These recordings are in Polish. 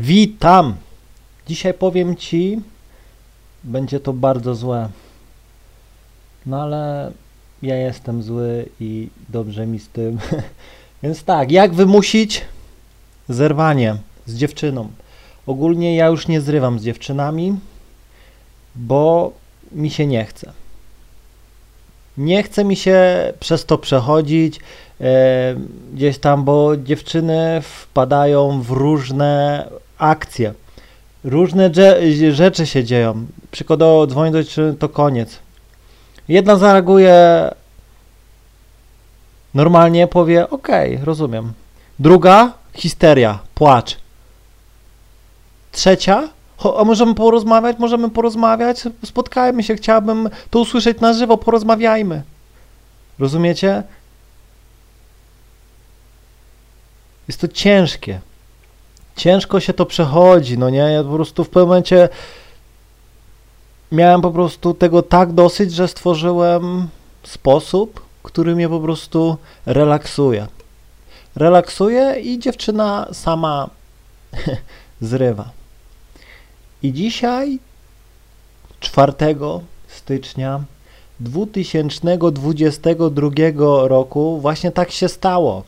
Witam! Dzisiaj powiem Ci, będzie to bardzo złe. No ale ja jestem zły i dobrze mi z tym. Więc tak, jak wymusić zerwanie z dziewczyną? Ogólnie ja już nie zrywam z dziewczynami, bo mi się nie chce. Nie chce mi się przez to przechodzić e, gdzieś tam, bo dziewczyny wpadają w różne akcje. Różne rzeczy się dzieją. Przykładowo dzwoni do dziewczyny, to koniec. Jedna zareaguje normalnie, powie ok, rozumiem. Druga histeria, płacz. Trzecia, "Cho- a możemy porozmawiać, możemy porozmawiać, spotkajmy się, chciałabym to usłyszeć na żywo, porozmawiajmy. Rozumiecie? Jest to ciężkie. Ciężko się to przechodzi, no nie? Ja po prostu w pewnym momencie miałem po prostu tego tak dosyć, że stworzyłem sposób, który mnie po prostu relaksuje. Relaksuje i dziewczyna sama zrywa. I dzisiaj, 4 stycznia 2022 roku, właśnie tak się stało.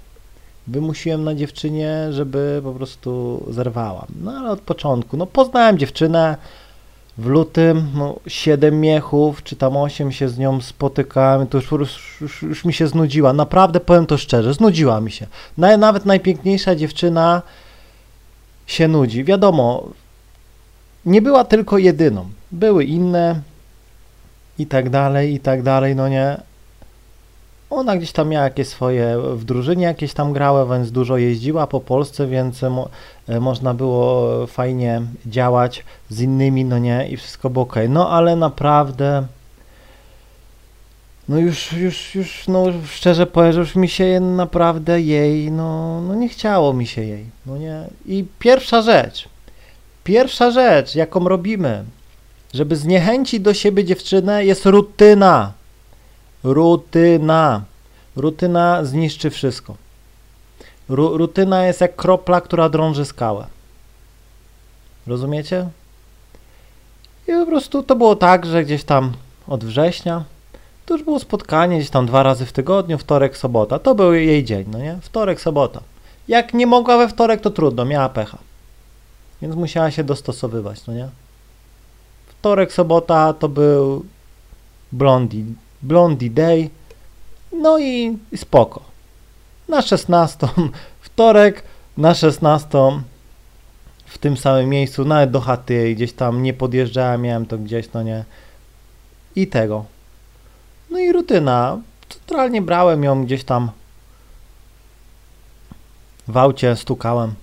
Wymusiłem na dziewczynie, żeby po prostu zerwała. No ale od początku, no poznałem dziewczynę w lutym, no 7 miechów, czy tam 8 się z nią spotykałem, to już, już, już mi się znudziła. Naprawdę powiem to szczerze, znudziła mi się. Na, nawet najpiękniejsza dziewczyna się nudzi. Wiadomo, nie była tylko jedyną. Były inne i tak dalej, i tak dalej, no nie. Ona gdzieś tam miała jakieś swoje, w drużynie jakieś tam grała, więc dużo jeździła po Polsce, więc mo, e, można było fajnie działać z innymi, no nie, i wszystko było okej. No ale naprawdę, no już, już, już, no szczerze powiem, już mi się naprawdę jej, no, no nie chciało mi się jej, no nie. I pierwsza rzecz, pierwsza rzecz, jaką robimy, żeby zniechęcić do siebie dziewczynę, jest rutyna. Rutyna. Rutyna zniszczy wszystko. Ru, rutyna jest jak kropla, która drąży skałę. Rozumiecie? I po prostu to było tak, że gdzieś tam od września to już było spotkanie gdzieś tam dwa razy w tygodniu, wtorek, sobota. To był jej dzień, no nie? Wtorek, sobota. Jak nie mogła we wtorek, to trudno, miała pecha. Więc musiała się dostosowywać, no nie? Wtorek, sobota to był Blondie, Blondie Day. No i, spoko. Na 16, wtorek na 16 w tym samym miejscu, nawet do chaty gdzieś tam nie podjeżdżałem, miałem to gdzieś, no nie. I tego. No i rutyna. Centralnie brałem ją gdzieś tam w aucie, stukałem.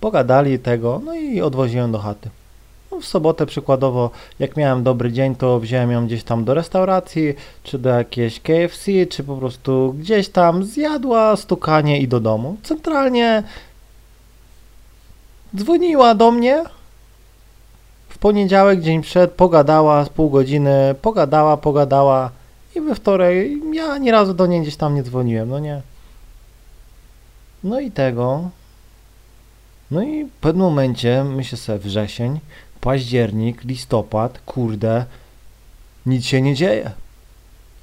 Pogadali tego, no i odwoziłem do chaty. W sobotę przykładowo, jak miałem dobry dzień, to wziąłem ją gdzieś tam do restauracji, czy do jakiejś KFC, czy po prostu gdzieś tam zjadła stukanie i do domu. Centralnie dzwoniła do mnie w poniedziałek, dzień przed, pogadała z pół godziny, pogadała, pogadała i we wtorek ja ani razu do niej gdzieś tam nie dzwoniłem, no nie. No i tego. No i w pewnym momencie, myślę sobie, wrzesień, październik, listopad, kurde, nic się nie dzieje.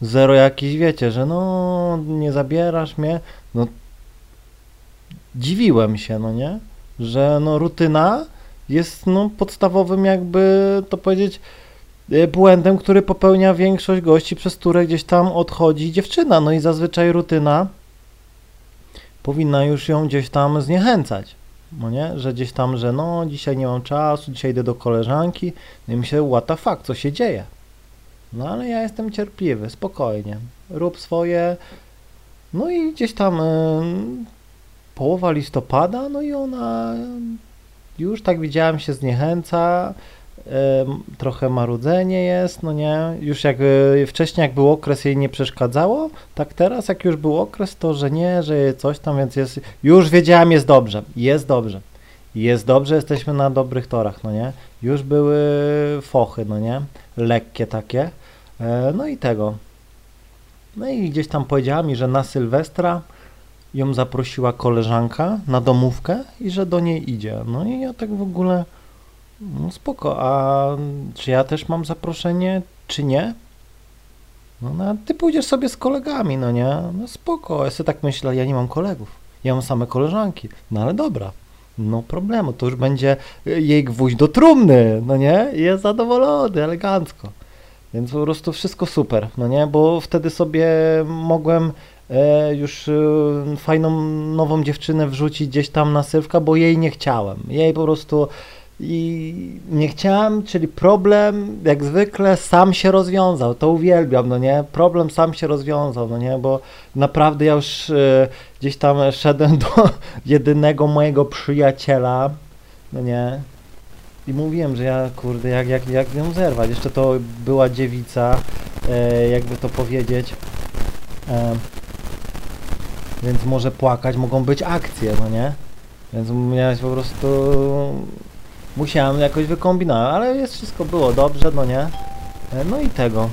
Zero jakiś, wiecie, że no, nie zabierasz mnie. No, dziwiłem się, no nie? Że no, rutyna jest no, podstawowym, jakby to powiedzieć, e, błędem, który popełnia większość gości, przez które gdzieś tam odchodzi dziewczyna. No i zazwyczaj rutyna powinna już ją gdzieś tam zniechęcać. No nie? Że gdzieś tam, że no dzisiaj nie mam czasu, dzisiaj idę do koleżanki. No i myślę, what the fuck, co się dzieje? No ale ja jestem cierpliwy, spokojnie. Rób swoje. No i gdzieś tam y, połowa listopada, no i ona już tak widziałem się zniechęca. Trochę marudzenie jest, no nie, już jak y, wcześniej jak był okres jej nie przeszkadzało, tak teraz jak już był okres, to że nie, że coś tam, więc jest, już wiedziałem jest dobrze, jest dobrze, jest dobrze, jesteśmy na dobrych torach, no nie, już były fochy, no nie, lekkie takie, e, no i tego, no i gdzieś tam powiedziała mi, że na Sylwestra ją zaprosiła koleżanka na domówkę i że do niej idzie. No i ja tak w ogóle, no spoko, a czy ja też mam zaproszenie, czy nie? No, no ty pójdziesz sobie z kolegami, no nie? No spoko, ja sobie tak myślę, ja nie mam kolegów, ja mam same koleżanki, no ale dobra. No problemu, to już będzie jej gwóźdź do trumny, no nie? Jest zadowolony, elegancko. Więc po prostu wszystko super, no nie? Bo wtedy sobie mogłem e, już e, fajną nową dziewczynę wrzucić gdzieś tam na sylwka, bo jej nie chciałem. Jej po prostu i nie chciałem, czyli problem jak zwykle sam się rozwiązał. To uwielbiam, no nie? Problem sam się rozwiązał, no nie? Bo naprawdę ja już e, gdzieś tam szedłem do jedynego mojego przyjaciela, no nie? I mówiłem, że ja, kurde, jak, jak, jak ją zerwać. Jeszcze to była dziewica, e, jakby to powiedzieć. E, więc może płakać, mogą być akcje, no nie? Więc miałeś po prostu... Musiałem jakoś wykombinować, ale jest wszystko było dobrze, no nie? E, no i tego.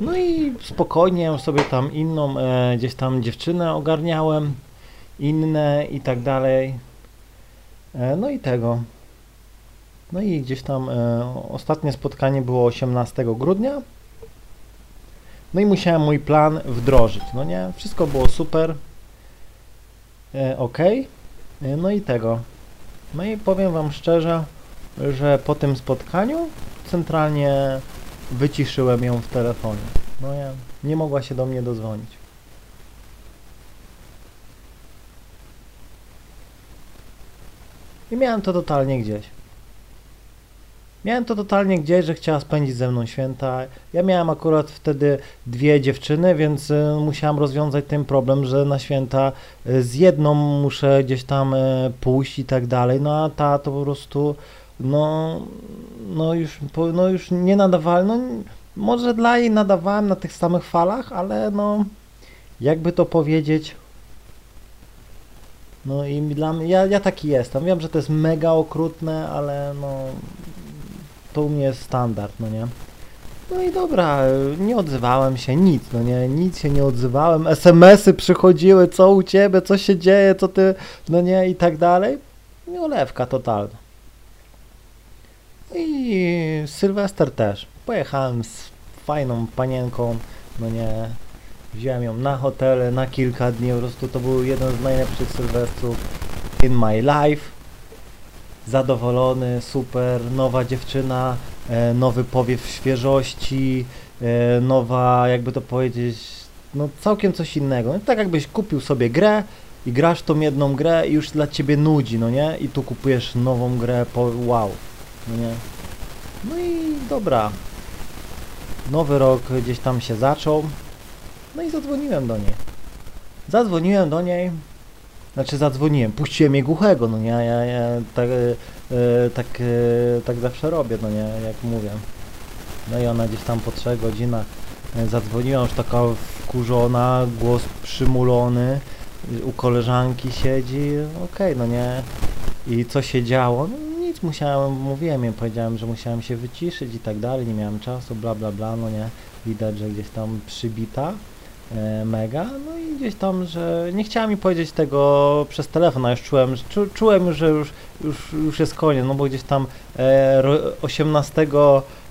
No i spokojnie sobie tam inną e, gdzieś tam dziewczynę ogarniałem, inne i tak dalej. E, no i tego. No i gdzieś tam e, ostatnie spotkanie było 18 grudnia. No i musiałem mój plan wdrożyć, no nie? Wszystko było super. E, ok. E, no i tego. No i powiem Wam szczerze, że po tym spotkaniu centralnie wyciszyłem ją w telefonie. No ja nie mogła się do mnie dozwonić. I miałem to totalnie gdzieś. Miałem to totalnie gdzieś, że chciała spędzić ze mną święta. Ja miałem akurat wtedy dwie dziewczyny, więc y, musiałem rozwiązać ten problem, że na święta y, z jedną muszę gdzieś tam y, pójść i tak dalej. No a ta to po prostu, no, no już, no już nie nadawałem, no może dla jej nadawałem na tych samych falach, ale no, jakby to powiedzieć, no i dla mnie, ja, ja taki jestem. Wiem, że to jest mega okrutne, ale no to u mnie jest standard, no nie? No i dobra, nie odzywałem się, nic, no nie, nic się nie odzywałem, SMS-y przychodziły, co u ciebie, co się dzieje, co ty, no nie, i tak dalej. I olewka totalna. I Sylwester też. Pojechałem z fajną panienką, no nie, wziąłem ją na hotele na kilka dni, po prostu to był jeden z najlepszych Sylwestrów in my life. Zadowolony, super, nowa dziewczyna, e, nowy powiew świeżości, e, nowa, jakby to powiedzieć, no całkiem coś innego. No, tak jakbyś kupił sobie grę i grasz tą jedną grę i już dla ciebie nudzi, no nie? I tu kupujesz nową grę, po wow, no nie? No i dobra. Nowy rok gdzieś tam się zaczął. No i zadzwoniłem do niej. Zadzwoniłem do niej. Znaczy zadzwoniłem, puściłem jej głuchego, no nie, ja, ja tak, e, e, tak, e, tak zawsze robię, no nie, jak mówię. No i ona gdzieś tam po trzech godzinach zadzwoniła, już taka wkurzona, głos przymulony, u koleżanki siedzi, okej, no nie. I co się działo? No nic, musiałem, mówiłem jej, powiedziałem, że musiałem się wyciszyć i tak dalej, nie miałem czasu, bla bla bla, no nie. Widać, że gdzieś tam przybita mega, no i gdzieś tam, że nie chciała mi powiedzieć tego przez telefon, a już czułem, czu, czułem, że już, już, już jest koniec, no bo gdzieś tam e, ro, 18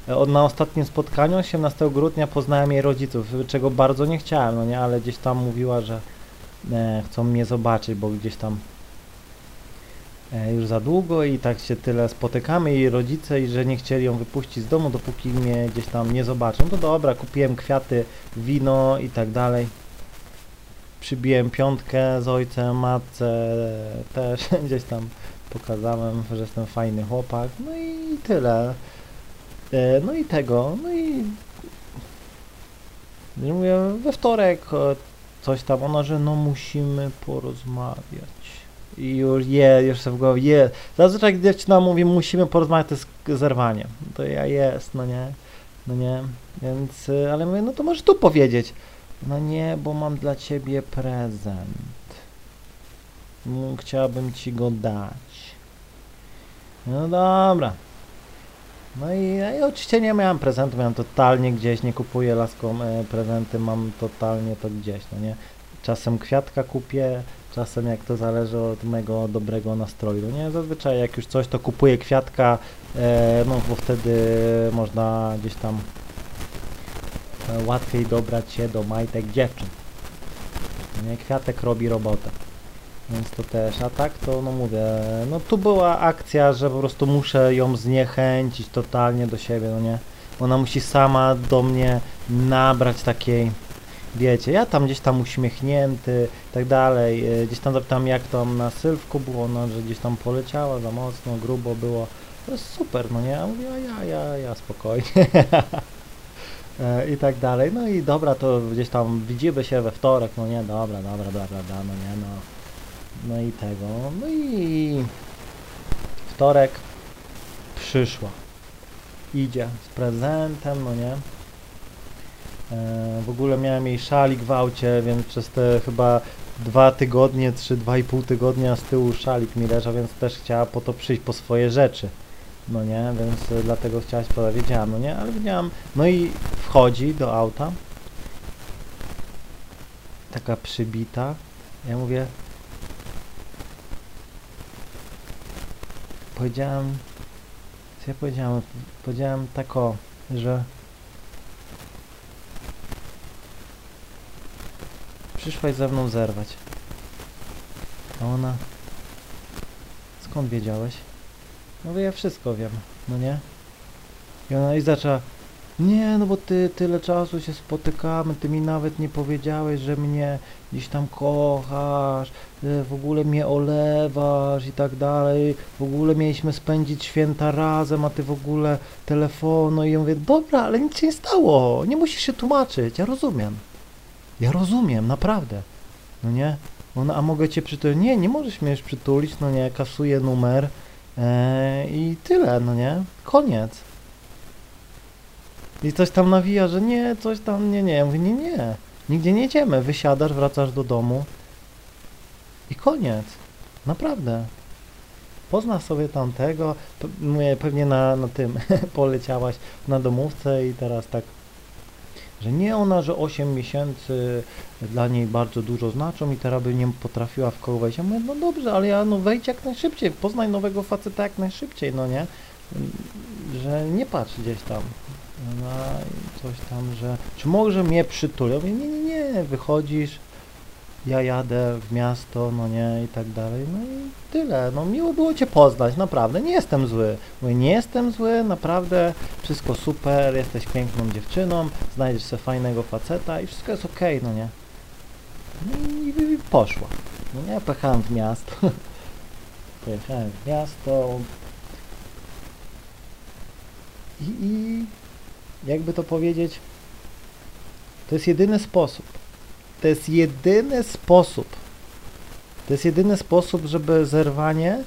e, od- na ostatnim spotkaniu, 18 grudnia poznałem jej rodziców, czego bardzo nie chciałem, no nie, ale gdzieś tam mówiła, że e, chcą mnie zobaczyć, bo gdzieś tam e, już za długo i tak się tyle spotykamy i rodzice i że nie chcieli ją wypuścić z domu, dopóki mnie gdzieś tam nie zobaczą. No to dobra, kupiłem kwiaty, wino i tak dalej. Przybiłem piątkę z ojcem, matce też gdzieś tam pokazałem, że jestem fajny chłopak. No i tyle. E, No i tego, no i i mówię, we wtorek e, coś tam, ona, że no musimy porozmawiać. I już je, już sobie w głowie, je. Zazwyczaj gdy dziewczyna mówi, musimy porozmawiać, to jest zerwanie. To ja jest, no nie, no nie, więc, y, ale mówię, no to możesz tu powiedzieć. No nie, bo mam dla ciebie prezent. Mm, Chciałabym ci go dać. No dobra. No i, i oczywiście nie miałem prezentu, miałem totalnie gdzieś, nie kupuję laskom e, prezenty, mam totalnie to gdzieś, no nie. Czasem kwiatka kupię, czasem jak to zależy od mego dobrego nastroju, no nie. Zazwyczaj jak już coś, to kupuję kwiatka, e, no bo wtedy można gdzieś tam e, łatwiej dobrać się do majtek dziewczyn. Nie, kwiatek robi robotę. Więc to też, a tak to no mówię, no tu była akcja, że po prostu muszę ją zniechęcić totalnie do siebie, no nie? Ona musi sama do mnie nabrać takiej, wiecie, ja tam gdzieś tam uśmiechnięty i tak dalej, e, gdzieś tam zapytam jak tam na Sylwku było, no, że gdzieś tam poleciała za mocno, grubo było, to jest super, no nie? A mówię, ja, ja, ja, spokojnie. E, I tak dalej, no i dobra, to gdzieś tam widzimy się we wtorek, no nie, dobra, dobra, dobra, dobra, no nie, no. No i tego, no i wtorek przyszła. Idzie z prezentem, no nie. E, w ogóle miałem jej szalik w aucie, więc przez te chyba dwa tygodnie, trzy, dwa i pół tygodnia z tyłu szalik mi leżał, więc też chciała po to przyjść po swoje rzeczy. No nie, więc e, dlatego chciała się podać, wiedziałam, no nie, ale wiedziałam. No i wchodzi do auta. Taka przybita. Ja mówię, powiedziałem, co ja powiedziałem? Powiedziałem tak o, że przyszłaś ze mną zerwać. A ona, skąd wiedziałeś? No ja wszystko wiem, no nie? I ona i zaczęła, nie, no bo ty tyle czasu się spotykamy, ty mi nawet nie powiedziałeś, że mnie gdzieś tam kochasz, w ogóle mnie olewasz i tak dalej, w ogóle mieliśmy spędzić święta razem, a ty w ogóle telefonu i ja mówię, dobra, ale nic się nie stało, nie musisz się tłumaczyć, ja rozumiem. Ja rozumiem, naprawdę. No nie? Ona, a mogę cię przytulić? Nie, nie możesz mnie już przytulić, no nie, kasuję numer e, i tyle, no nie? Koniec. I coś tam nawija, że nie, coś tam, nie, nie. Ja mówię, nie, nie. Nigdzie nie jedziemy. Wysiadasz, wracasz do domu i koniec. Naprawdę. Pozna sobie tamtego. Mówię, pewnie na, na tym poleciałaś na domówce i teraz tak, że nie ona, że 8 miesięcy dla niej bardzo dużo znaczą i teraz by nie potrafiła w koło wejść. Ja mówię, no dobrze, ale ja no wejdź jak najszybciej, poznaj nowego faceta jak najszybciej, no nie? Że nie patrz gdzieś tam no i coś tam, że czy może mnie przytulą? Ja mówię, nie, nie, nie, wychodzisz, ja jadę w miasto, no nie, i tak dalej, no i tyle, no miło było Cię poznać, naprawdę, nie jestem zły, mówię, nie jestem zły, naprawdę, wszystko super, jesteś piękną dziewczyną, znajdziesz sobie fajnego faceta i wszystko jest okej, okay, no nie. No i, i, i poszła, no nie, pojechałem w miasto, pojechałem w miasto. I, i jakby to powiedzieć, to jest jedyny sposób. To jest jedyny sposób. To jest jedyny sposób, żeby zerwanie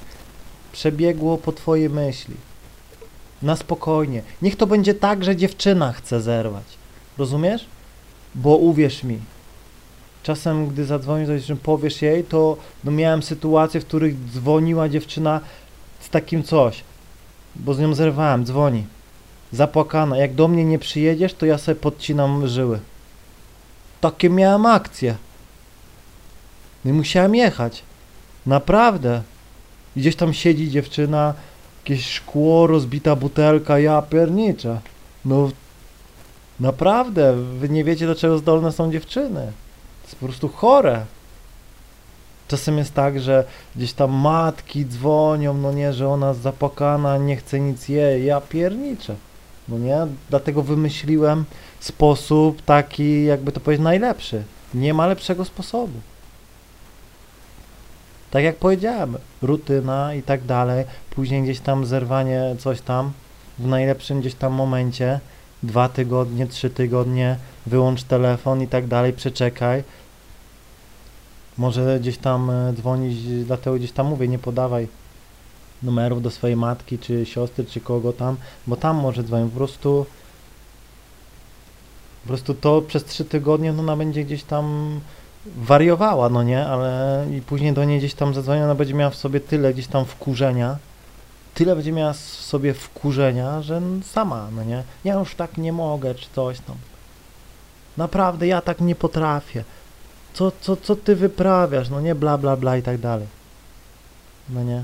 przebiegło po twojej myśli. Na spokojnie. Niech to będzie tak, że dziewczyna chce zerwać. Rozumiesz? Bo uwierz mi, czasem gdy zadzwonisz, że powiesz jej, to no miałem sytuacje, w których dzwoniła dziewczyna z takim coś, bo z nią zerwałem, dzwoni zapłakana. Jak do mnie nie przyjedziesz, to ja sobie podcinam żyły. Takie miałem akcje. No i musiałem jechać. Naprawdę. Gdzieś tam siedzi dziewczyna, jakieś szkło, rozbita butelka, ja pierniczę. No naprawdę, wy nie wiecie do czego zdolne są dziewczyny. To jest po prostu chore. Czasem jest tak, że gdzieś tam matki dzwonią, no nie, że ona zapłakana, nie chce nic jeść, ja pierniczę. No nie? Dlatego wymyśliłem sposób taki, jakby to powiedzieć, najlepszy. Nie ma lepszego sposobu. Tak jak powiedziałem, rutyna i tak dalej, później gdzieś tam zerwanie, coś tam, w najlepszym gdzieś tam momencie, dwa tygodnie, trzy tygodnie, wyłącz telefon i tak dalej, przeczekaj. Może gdzieś tam e, dzwonić, dlatego gdzieś tam mówię, nie podawaj numerów do swojej matki, czy siostry, czy kogo tam, bo tam może dzwonić. Po prostu po prostu to przez trzy tygodnie no ona będzie gdzieś tam wariowała, no nie, ale i później do niej gdzieś tam zadzwoni, ona będzie miała w sobie tyle gdzieś tam wkurzenia, tyle będzie miała w sobie wkurzenia, że sama, no nie? Ja już tak nie mogę, czy coś tam. Naprawdę, ja tak nie potrafię. Co, co, co ty wyprawiasz? No nie, bla, bla, bla i tak dalej. No nie?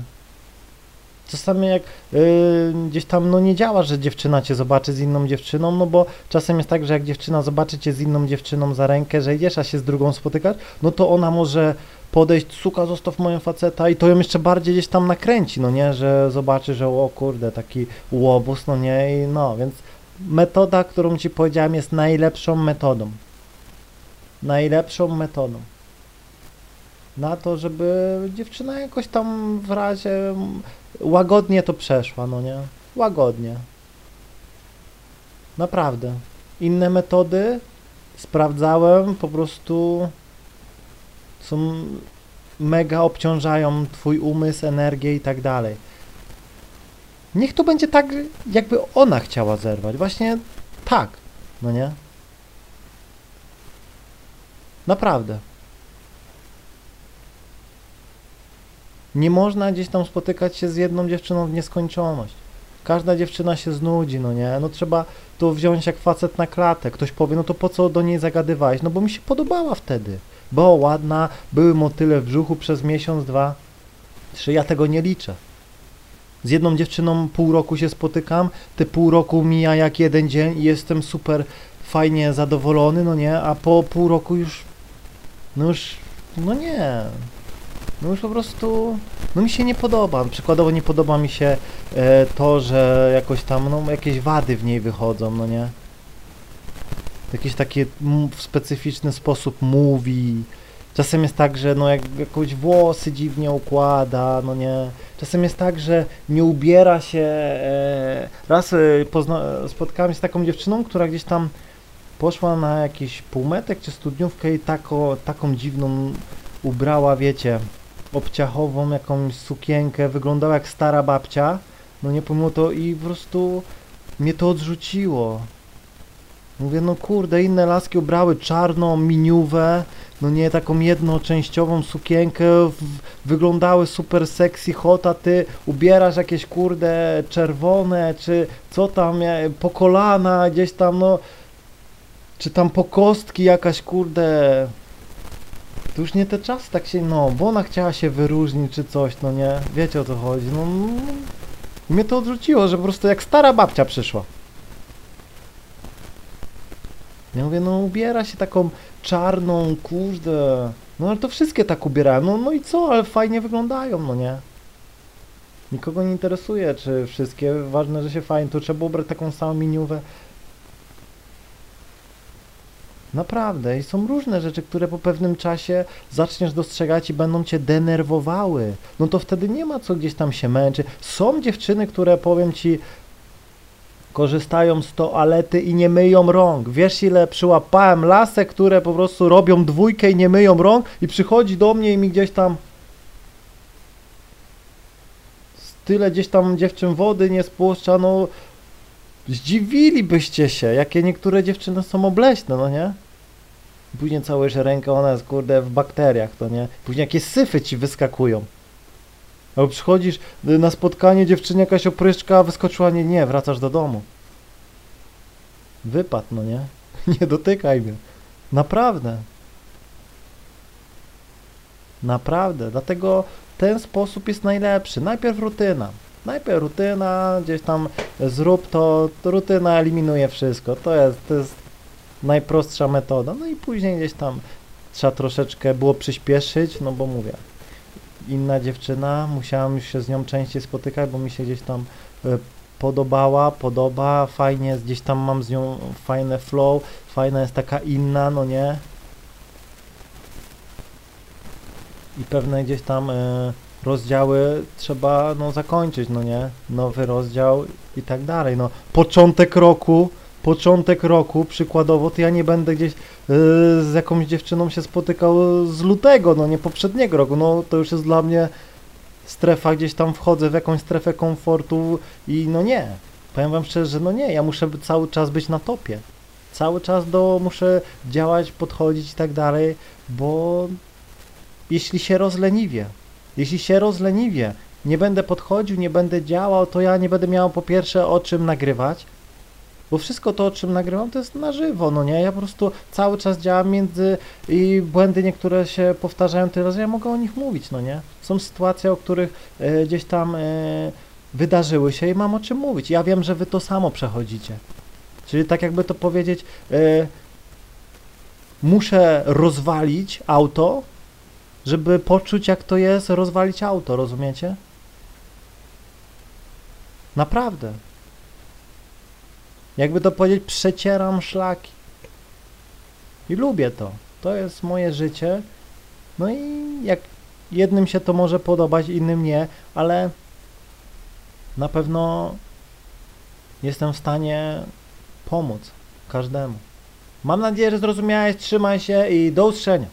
Czasami jak yy, gdzieś tam no nie działa, że dziewczyna cię zobaczy z inną dziewczyną, no bo czasem jest tak, że jak dziewczyna zobaczy cię z inną dziewczyną za rękę, że idziesz, a się z drugą spotykać, no to ona może podejść, suka, zostaw moją faceta i to ją jeszcze bardziej gdzieś tam nakręci, no nie, że zobaczy, że o kurde, taki łobuz, no nie, i no, więc metoda, którą ci powiedziałem jest najlepszą metodą. Najlepszą metodą. Na to, żeby dziewczyna jakoś tam w razie łagodnie to przeszła, no nie? Łagodnie. Naprawdę. Inne metody sprawdzałem, po prostu są mega obciążają twój umysł, energię i tak dalej. Niech to będzie tak, jakby ona chciała zerwać. Właśnie tak, no nie? Naprawdę. Nie można gdzieś tam spotykać się z jedną dziewczyną w nieskończoność. Każda dziewczyna się znudzi, no nie? No trzeba to wziąć jak facet na klatę. Ktoś powie, no to po co do niej zagadywałeś? No bo mi się podobała wtedy. Bo ładna, były motyle w brzuchu przez miesiąc, dwa, trzy. Ja tego nie liczę. Z jedną dziewczyną pół roku się spotykam, te pół roku mija jak jeden dzień i jestem super fajnie zadowolony, no nie? A po pół roku już, no już, no nie. No już po prostu, no mi się nie podoba. Przykładowo nie podoba mi się e, to, że jakoś tam, no jakieś wady w niej wychodzą, no nie? Jakiś taki w specyficzny sposób mówi. Czasem jest tak, że no jak jakoś włosy dziwnie układa, no nie. Czasem jest tak, że nie ubiera się. E, raz e, spotkałem się z taką dziewczyną, która gdzieś tam poszła na jakiś półmetek czy studniówkę i tako, taką dziwną ubrała, wiecie, obciachową jakąś sukienkę, wyglądała jak stara babcia, no nie pomimo to i po prostu mnie to odrzuciło. Mówię, no kurde, inne laski ubrały czarną miniówę, no nie taką jednoczęściową sukienkę, wyglądały super sexy hot, a ty ubierasz jakieś kurde czerwone, czy co tam, po kolana gdzieś tam, no, czy tam po kostki jakaś kurde, to już nie te czas tak się, no, bo ona chciała się wyróżnić czy coś, no nie, wiecie o co chodzi, no, no mnie to odrzuciło, że po prostu jak stara babcia przyszła. Ja mówię, no ubiera się taką czarną, kurde, no ale to wszystkie tak ubierają, no, no i co, ale fajnie wyglądają, no nie. Nikogo nie interesuje, czy wszystkie, ważne, że się fajnie, to trzeba ubrać taką samą miniówę, Naprawdę. I są różne rzeczy, które po pewnym czasie zaczniesz dostrzegać i będą cię denerwowały. No to wtedy nie ma co gdzieś tam się męczyć. Są dziewczyny, które powiem ci, korzystają z toalety i nie myją rąk. Wiesz ile przyłapałem lasek, które po prostu robią dwójkę i nie myją rąk i przychodzi do mnie i mi gdzieś tam tyle gdzieś tam dziewczyn wody nie spłuszcza, no Zdziwilibyście się, jakie niektóre dziewczyny są obleśne, no nie? Później całujesz rękę, ona jest kurde w bakteriach, to nie? Później jakieś syfy ci wyskakują. Albo przychodzisz na spotkanie, dziewczynie jakaś opryszczka wyskoczyła, nie, nie, wracasz do domu. Wypad, no nie? Nie dotykaj mnie. Naprawdę. Naprawdę. Dlatego ten sposób jest najlepszy. Najpierw rutyna. Najpierw rutyna, gdzieś tam zrób to, rutyna eliminuje wszystko. To jest, to jest najprostsza metoda. No i później gdzieś tam trzeba troszeczkę było przyspieszyć, no bo mówię, inna dziewczyna, musiałam już się z nią częściej spotykać, bo mi się gdzieś tam e, podobała, podoba, fajnie gdzieś tam mam z nią fajne flow, fajna jest taka inna, no nie? I pewne gdzieś tam y, rozdziały trzeba no zakończyć, no nie? Nowy rozdział i tak dalej, no. Początek roku, początek roku, przykładowo, to ja nie będę gdzieś yy, z jakąś dziewczyną się spotykał z lutego, no nie poprzedniego roku, no to już jest dla mnie strefa, gdzieś tam wchodzę w jakąś strefę komfortu i no nie. Powiem wam szczerze, że no nie, ja muszę cały czas być na topie. Cały czas do, muszę działać, podchodzić i tak dalej, bo jeśli się rozleniwię, jeśli się rozleniwię nie będę podchodził, nie będę działał, to ja nie będę miał po pierwsze o czym nagrywać, bo wszystko to, o czym nagrywam, to jest na żywo, no nie? Ja po prostu cały czas działam między i błędy niektóre się powtarzają tyle, że ja mogę o nich mówić, no nie? Są sytuacje, o których e, gdzieś tam e, wydarzyły się i mam o czym mówić. Ja wiem, że wy to samo przechodzicie. Czyli tak jakby to powiedzieć, e, muszę rozwalić auto, żeby poczuć jak to jest rozwalić auto, rozumiecie? Naprawdę. Jakby to powiedzieć, przecieram szlaki. I lubię to. To jest moje życie. No i jak jednym się to może podobać, innym nie, ale na pewno jestem w stanie pomóc każdemu. Mam nadzieję, że zrozumiałeś. Trzymaj się i do usłyszenia.